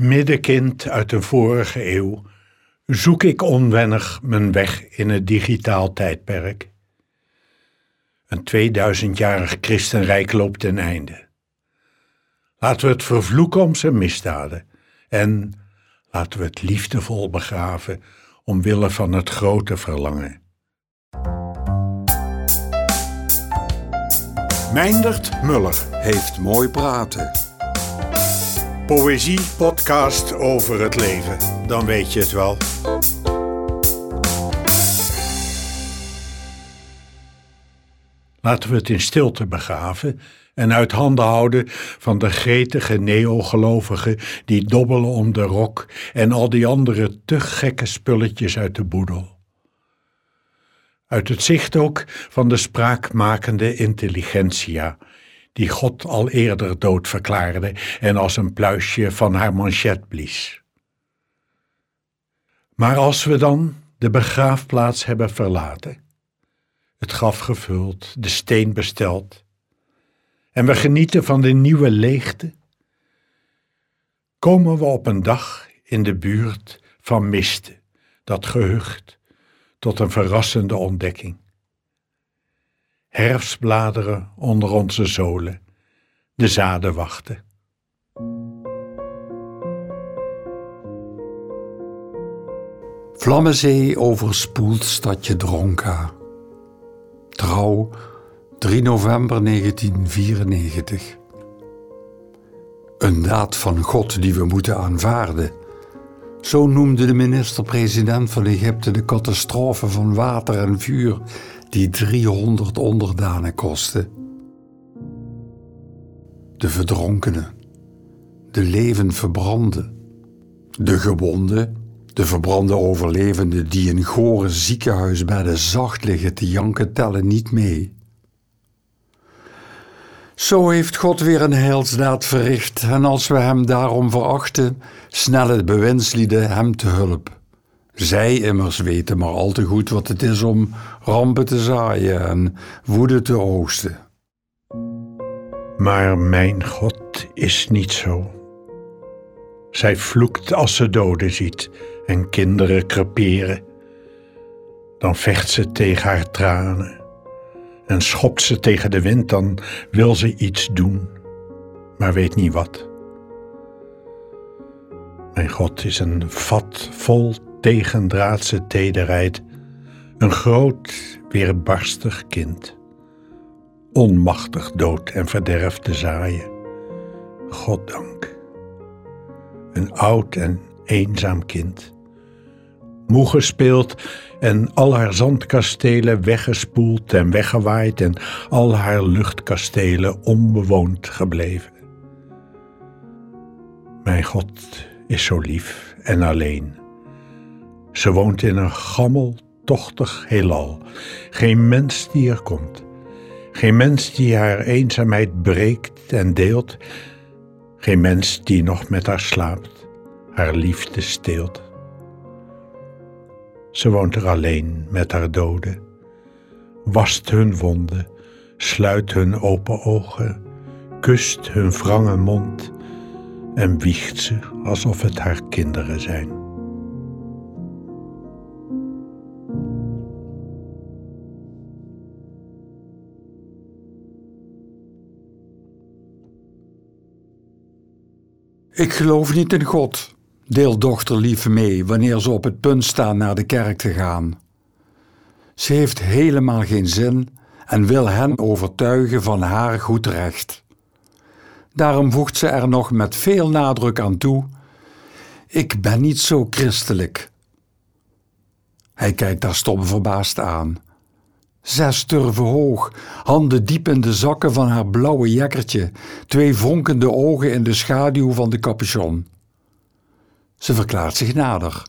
Middenkind uit een vorige eeuw zoek ik onwennig mijn weg in het digitaal tijdperk. Een 2000-jarig christenrijk loopt ten einde. Laten we het vervloeken om zijn misdaden en laten we het liefdevol begraven omwille van het grote verlangen. Meindert Muller heeft mooi praten. Poëzie podcast over het leven, dan weet je het wel. Laten we het in stilte begraven en uit handen houden van de gretige neogelovigen die dobbelen om de rok en al die andere te gekke spulletjes uit de boedel. Uit het zicht ook van de spraakmakende intelligentia, die God al eerder dood verklaarde en als een pluisje van haar manchet blies. Maar als we dan de begraafplaats hebben verlaten, het graf gevuld, de steen besteld, en we genieten van de nieuwe leegte, komen we op een dag in de buurt van Miste, dat gehucht, tot een verrassende ontdekking. Herfstbladeren onder onze zolen, de zaden wachten. Vlammenzee overspoelt stadje Dronka. Trouw, 3 november 1994. Een daad van God die we moeten aanvaarden. Zo noemde de minister-president van Egypte de catastrofe van water en vuur die 300 onderdanen kostte. De verdronkenen, de leven verbranden, de gewonden, de verbrande overlevenden die in gore ziekenhuisbedden zacht liggen te janken, tellen niet mee. Zo heeft God weer een heilsdaad verricht, en als we hem daarom verachten, snellen bewindslieden hem te hulp. Zij immers weten maar al te goed wat het is om rampen te zaaien en woede te oosten. Maar mijn God is niet zo. Zij vloekt als ze doden ziet en kinderen creperen. Dan vecht ze tegen haar tranen en schopt ze tegen de wind, dan wil ze iets doen, maar weet niet wat. Mijn God is een vat vol tegendraadse tederheid, een groot, weerbarstig kind, onmachtig dood en verderf te zaaien. Goddank. Een oud en eenzaam kind moe gespeeld en al haar zandkastelen weggespoeld en weggewaaid en al haar luchtkastelen onbewoond gebleven. Mijn God is zo lief en alleen. Ze woont in een gammel, tochtig heelal. Geen mens die er komt. Geen mens die haar eenzaamheid breekt en deelt. Geen mens die nog met haar slaapt, haar liefde steelt. Ze woont er alleen met haar doden, wast hun wonden, sluit hun open ogen, kust hun wrange mond en wiegt ze alsof het haar kinderen zijn. Ik geloof niet in God, Deel dochterlief mee wanneer ze op het punt staan naar de kerk te gaan. Ze heeft helemaal geen zin en wil hen overtuigen van haar goed recht. Daarom voegt ze er nog met veel nadruk aan toe: Ik ben niet zo christelijk. Hij kijkt haar stom verbaasd aan. Zes turven hoog, handen diep in de zakken van haar blauwe jekkertje, twee vonkende ogen in de schaduw van de capuchon. Ze verklaart zich nader.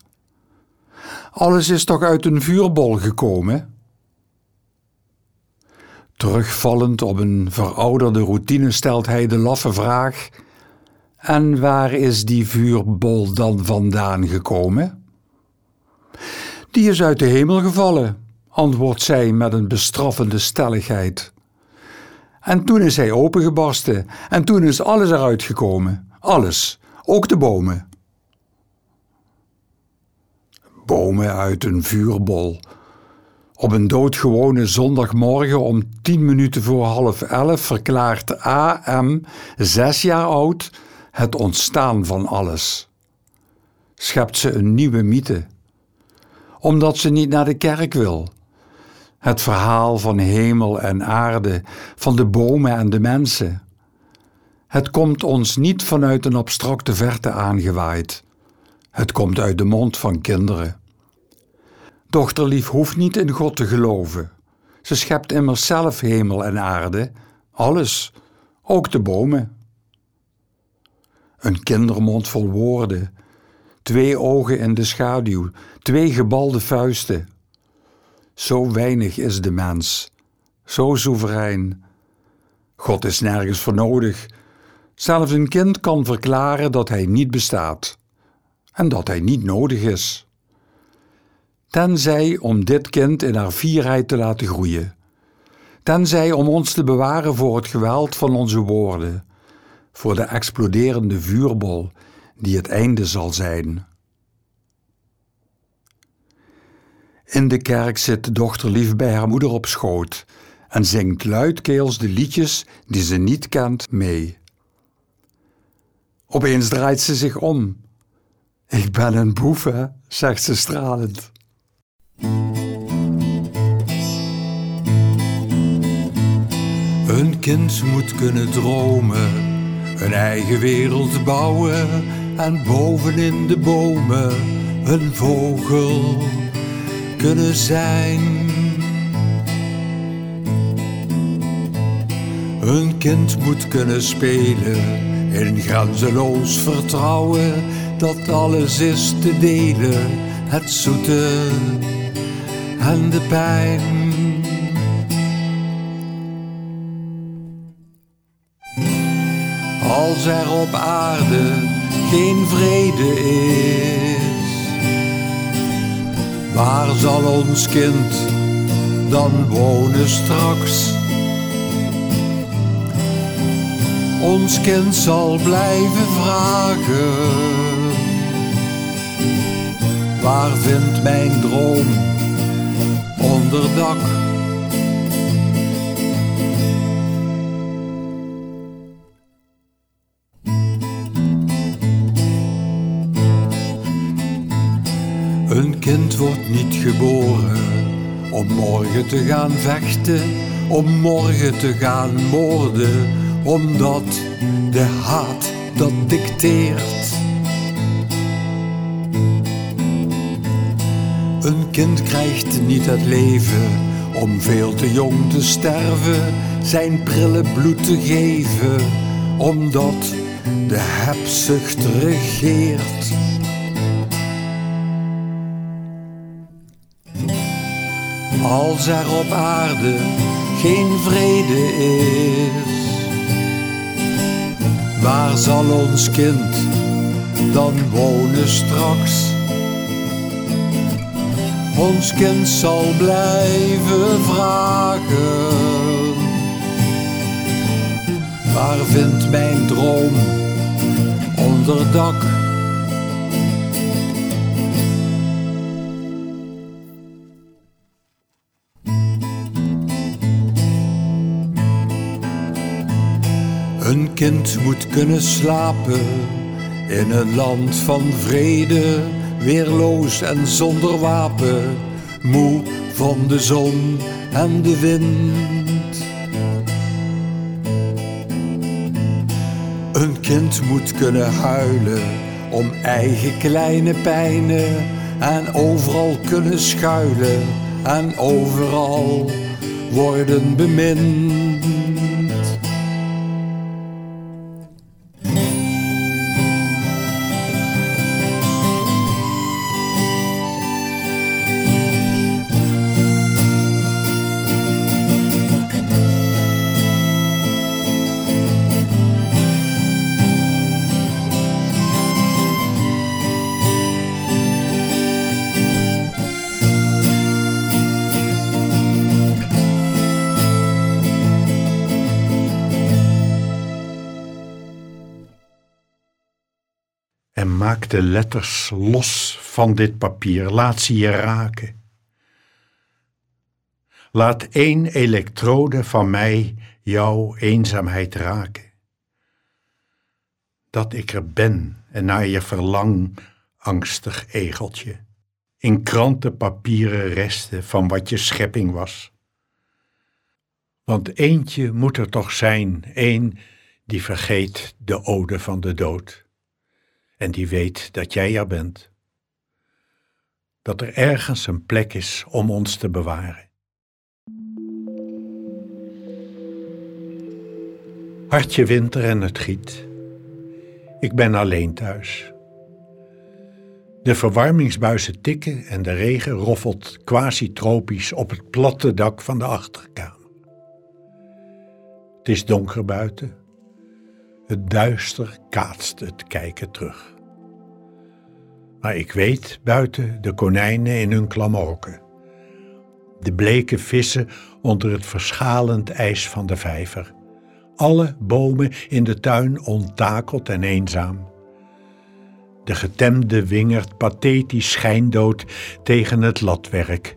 Alles is toch uit een vuurbol gekomen? Terugvallend op een verouderde routine stelt hij de laffe vraag: En waar is die vuurbol dan vandaan gekomen? Die is uit de hemel gevallen, antwoordt zij met een bestraffende stelligheid. En toen is hij opengebarsten en toen is alles eruit gekomen. Alles, ook de bomen. bomen uit een vuurbol. Op een doodgewone zondagmorgen om tien minuten voor half elf verklaart AM, zes jaar oud, het ontstaan van alles. Schept ze een nieuwe mythe. Omdat ze niet naar de kerk wil. Het verhaal van hemel en aarde, van de bomen en de mensen. Het komt ons niet vanuit een abstracte verte aangewaaid. Het komt uit de mond van kinderen. Dochterlief hoeft niet in God te geloven. Ze schept immers zelf hemel en aarde, alles, ook de bomen. Een kindermond vol woorden, twee ogen in de schaduw, twee gebalde vuisten. Zo weinig is de mens, zo soeverein. God is nergens voor nodig. Zelfs een kind kan verklaren dat hij niet bestaat en dat hij niet nodig is. Tenzij om dit kind in haar vierheid te laten groeien. Tenzij om ons te bewaren voor het geweld van onze woorden, voor de exploderende vuurbol die het einde zal zijn. In de kerk zit de dochter lief bij haar moeder op schoot en zingt luidkeels de liedjes die ze niet kent mee. Opeens draait ze zich om. Ik ben een boef, hè, zegt ze stralend. Een kind moet kunnen dromen, een eigen wereld bouwen en bovenin de bomen een vogel kunnen zijn. Een kind moet kunnen spelen in grenzeloos vertrouwen dat alles is te delen, het zoete en de pijn. Als er op aarde geen vrede is, waar zal ons kind dan wonen straks? Ons kind zal blijven vragen: Waar vindt mijn droom onderdak? Een kind wordt niet geboren om morgen te gaan vechten, om morgen te gaan moorden, omdat de haat dat dicteert. Een kind krijgt niet het leven om veel te jong te sterven, zijn prille bloed te geven, omdat de hebzucht regeert. Als er op aarde geen vrede is, waar zal ons kind dan wonen straks? Ons kind zal blijven vragen, waar vindt mijn droom onderdak? Kind moet kunnen slapen in een land van vrede, weerloos en zonder wapen, moe van de zon en de wind. Een kind moet kunnen huilen om eigen kleine pijnen en overal kunnen schuilen en overal worden bemind. Maak de letters los van dit papier, laat ze je raken. Laat één elektrode van mij jouw eenzaamheid raken. Dat ik er ben en naar je verlang, angstig egeltje, in krantenpapieren resten van wat je schepping was. Want eentje moet er toch zijn, één die vergeet de ode van de dood en die weet dat jij er bent. Dat er ergens een plek is om ons te bewaren. Hartje winter en het giet. Ik ben alleen thuis. De verwarmingsbuizen tikken en de regen roffelt quasi-tropisch op het platte dak van de achterkamer. Het is donker buiten. Het duister kaatst het kijken terug. Maar ik weet buiten de konijnen in hun klamrokken. De bleke vissen onder het verschalend ijs van de vijver. Alle bomen in de tuin onttakeld en eenzaam. De getemde wingerd pathetisch schijndood tegen het latwerk,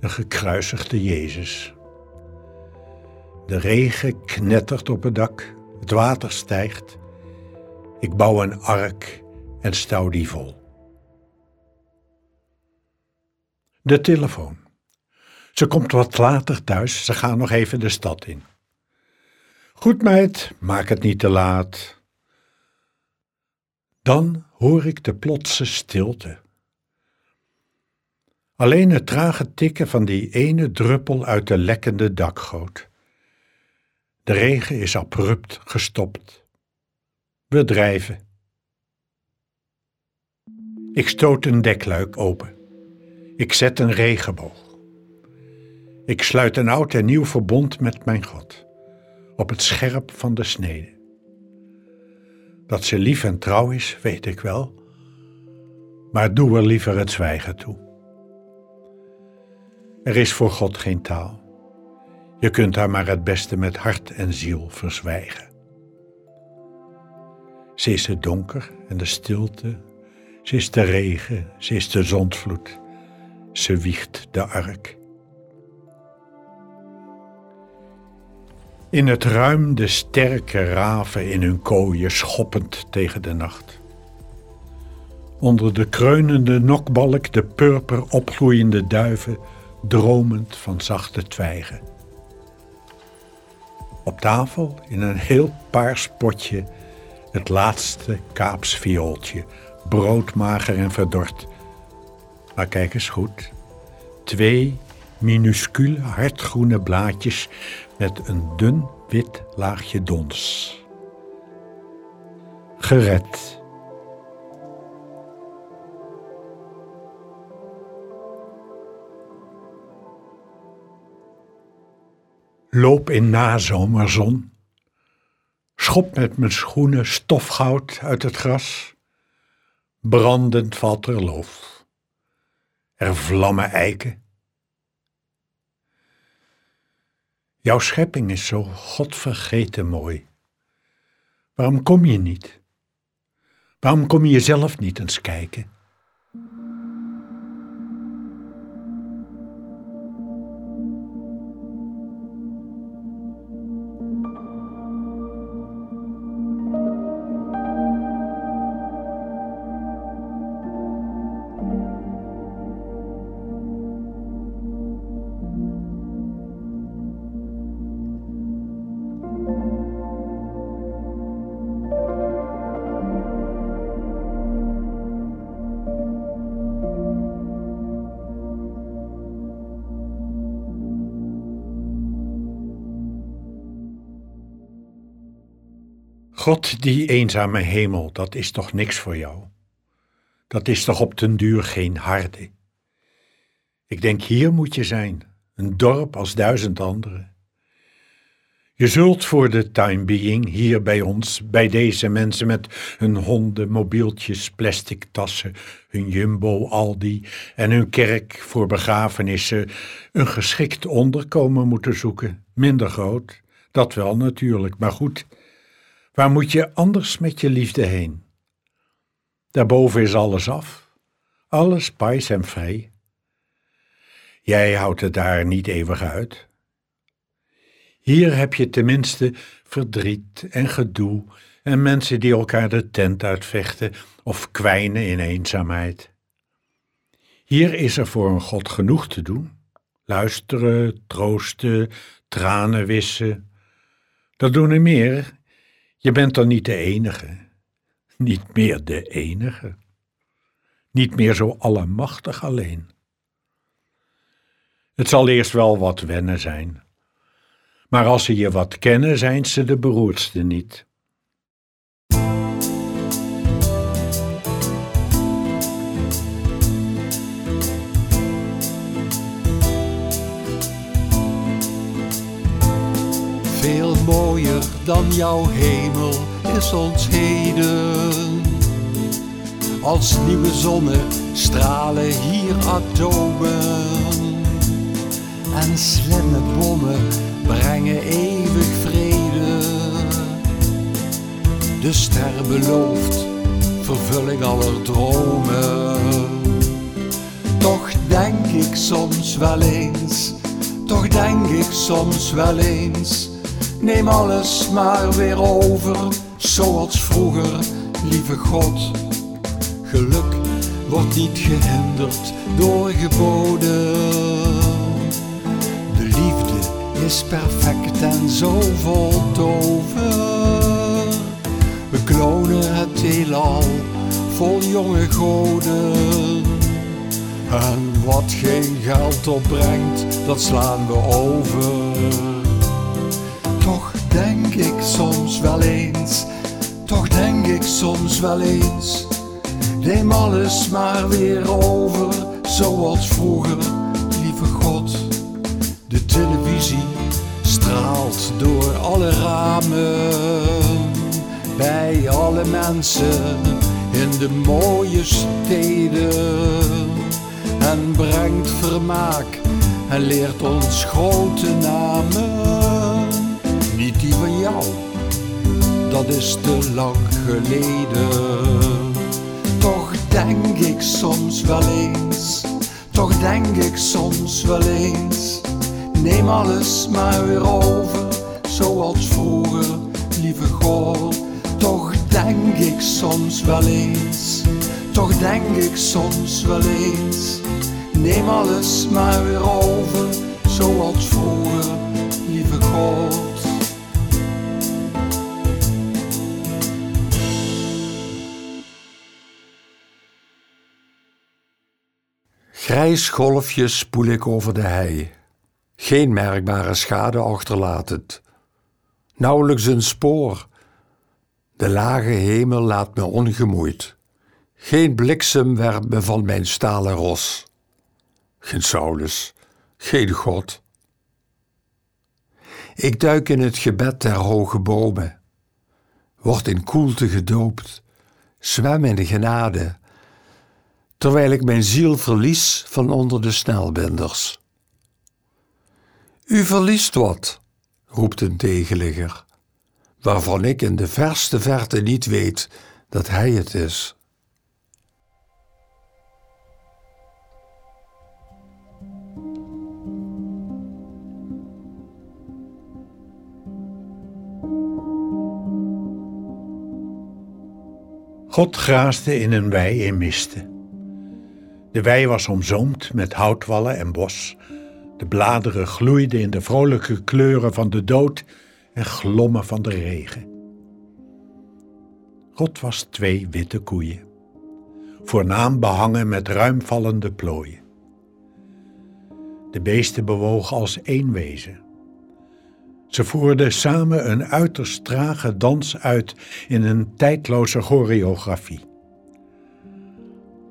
een gekruisigde Jezus. De regen knettert op het dak, het water stijgt. Ik bouw een ark en stouw die vol. De telefoon. Ze komt wat later thuis, ze gaan nog even de stad in. Goed meid, maak het niet te laat. Dan hoor ik de plotse stilte. Alleen het trage tikken van die ene druppel uit de lekkende dakgoot. De regen is abrupt gestopt. We drijven. Ik stoot een dekluik open. Ik zet een regenboog. Ik sluit een oud en nieuw verbond met mijn God, op het scherp van de snede. Dat ze lief en trouw is, weet ik wel, maar doe er liever het zwijgen toe. Er is voor God geen taal. Je kunt haar maar het beste met hart en ziel verzwijgen. Ze is de donker en de stilte, ze is de regen, ze is de zondvloed, ze wiegt de ark. In het ruim de sterke raven in hun kooien schoppend tegen de nacht. Onder de kreunende nokbalk de purper opgroeiende duiven dromend van zachte twijgen. Op tafel in een heel paars potje het laatste kaapsviooltje, broodmager en verdord. Maar kijk eens goed. Twee minuscule hardgroene blaadjes met een dun wit laagje dons. Gered. Loop in nazomerzon. Schop met mijn schoenen stofgoud uit het gras. Brandend valt er loof. Er vlammen eiken. Jouw schepping is zo godvergeten mooi. Waarom kom je niet? Waarom kom je zelf niet eens kijken? God, die eenzame hemel, dat is toch niks voor jou? Dat is toch op den duur geen harde? Ik denk, hier moet je zijn, een dorp als duizend andere. Je zult voor de time being hier bij ons, bij deze mensen met hun honden, mobieltjes, plastic tassen, hun jumbo, Aldi en hun kerk voor begrafenissen, een geschikt onderkomen moeten zoeken. Minder groot, dat wel natuurlijk, maar goed, Waar moet je anders met je liefde heen? Daarboven is alles af. Alles pais en vrij. Jij houdt het daar niet eeuwig uit. Hier heb je tenminste verdriet en gedoe en mensen die elkaar de tent uitvechten of kwijnen in eenzaamheid. Hier is er voor een God genoeg te doen. Luisteren, troosten, tranen wissen. Dat doen er meer. Je bent dan niet de enige. Niet meer de enige. Niet meer zo allemachtig alleen. Het zal eerst wel wat wennen zijn. Maar als ze je wat kennen, zijn ze de beroerdste niet. Mooier dan jouw hemel is ons heden. Als nieuwe zonnen stralen hier atomen. En slimme bommen brengen eeuwig vrede. De ster belooft vervulling aller dromen. Toch denk ik soms wel eens, toch denk ik soms wel eens. Neem alles maar weer over, zoals vroeger, lieve God. Geluk wordt niet gehinderd door geboden. De liefde is perfect en zo vol tover. We klonen het heelal vol jonge goden. En wat geen geld opbrengt, dat slaan we over. Denk ik soms wel eens, toch denk ik soms wel eens. Neem alles maar weer over, zoals vroeger, lieve God. De televisie straalt door alle ramen, bij alle mensen in de mooie steden. En brengt vermaak en leert ons grote namen. Die van jou, dat is te lang geleden. Toch denk ik soms wel eens, toch denk ik soms wel eens. Neem alles maar weer over, zoals vroeger, lieve God. Toch denk ik soms wel eens, toch denk ik soms wel eens. Neem alles maar weer over, zoals vroeger, lieve God. Grijs golfje spoel ik over de hei. Geen merkbare schade achterlatend. Nauwelijks een spoor. De lage hemel laat me ongemoeid. Geen bliksem werpt me van mijn stalen ros. Geen Saulus, geen God. Ik duik in het gebed der hoge bomen. Word in koelte gedoopt. Zwem in de genade terwijl ik mijn ziel verlies van onder de snelbinders. U verliest wat, roept een tegenligger, waarvan ik in de verste verte niet weet dat hij het is. God graasde in een wei in misten. De wei was omzoomd met houtwallen en bos. De bladeren gloeiden in de vrolijke kleuren van de dood en glommen van de regen. God was twee witte koeien, voornaam behangen met ruimvallende plooien. De beesten bewogen als één wezen. Ze voerden samen een uiterst trage dans uit in een tijdloze choreografie.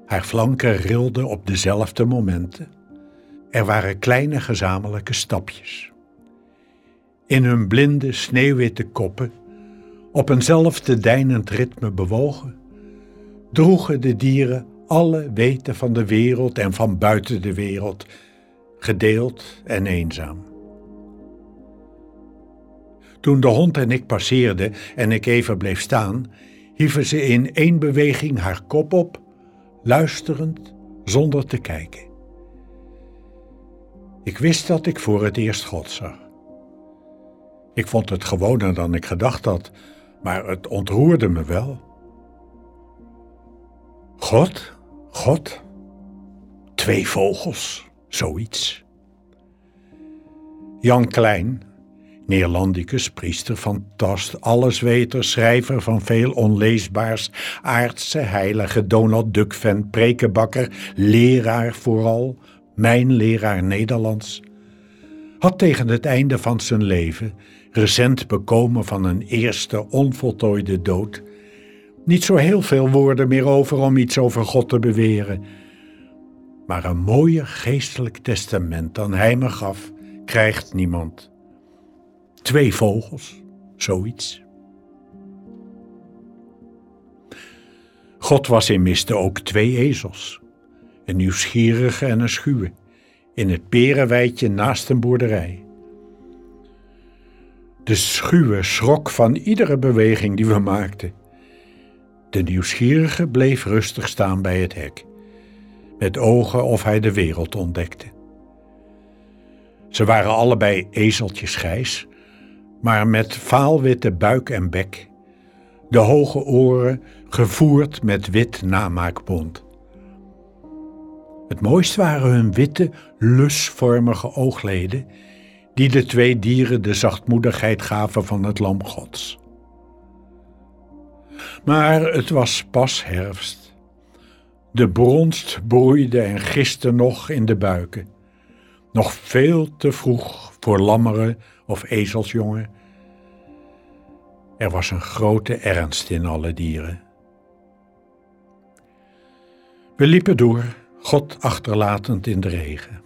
Haar flanken rilden op dezelfde momenten. Er waren kleine gezamenlijke stapjes. In hun blinde, sneeuwwitte koppen, op eenzelfde deinend ritme bewogen, droegen de dieren alle weten van de wereld en van buiten de wereld, gedeeld en eenzaam. Toen de hond en ik passeerden en ik even bleef staan, hieven ze in één beweging haar kop op, luisterend zonder te kijken. Ik wist dat ik voor het eerst God zag. Ik vond het gewoner dan ik gedacht had, maar het ontroerde me wel. God, God, twee vogels, zoiets. Jan Klein, Neerlandicus, priester, fantast, allesweter, schrijver van veel onleesbaars, aardse heilige, Donald Duck-fan, prekenbakker, leraar vooral, mijn leraar Nederlands, had tegen het einde van zijn leven, recent bekomen van een eerste onvoltooide dood, niet zo heel veel woorden meer over om iets over God te beweren, maar een mooier geestelijk testament dan hij me gaf, krijgt niemand. Twee vogels, zoiets. God was in miste ook twee ezels, een nieuwsgierige en een schuwe, in het perenweidje naast een boerderij. De schuwe schrok van iedere beweging die we maakten. De nieuwsgierige bleef rustig staan bij het hek, met ogen of hij de wereld ontdekte. Ze waren allebei ezeltjes grijs, maar met vaalwitte buik en bek, de hoge oren gevoerd met wit namaakbont. Het mooist waren hun witte, lusvormige oogleden, die de twee dieren de zachtmoedigheid gaven van het lam Gods. Maar het was pas herfst. De bronst broeide en giste nog in de buiken. Nog veel te vroeg voor lammeren of ezelsjongen. Er was een grote ernst in alle dieren. We liepen door, God achterlatend in de regen.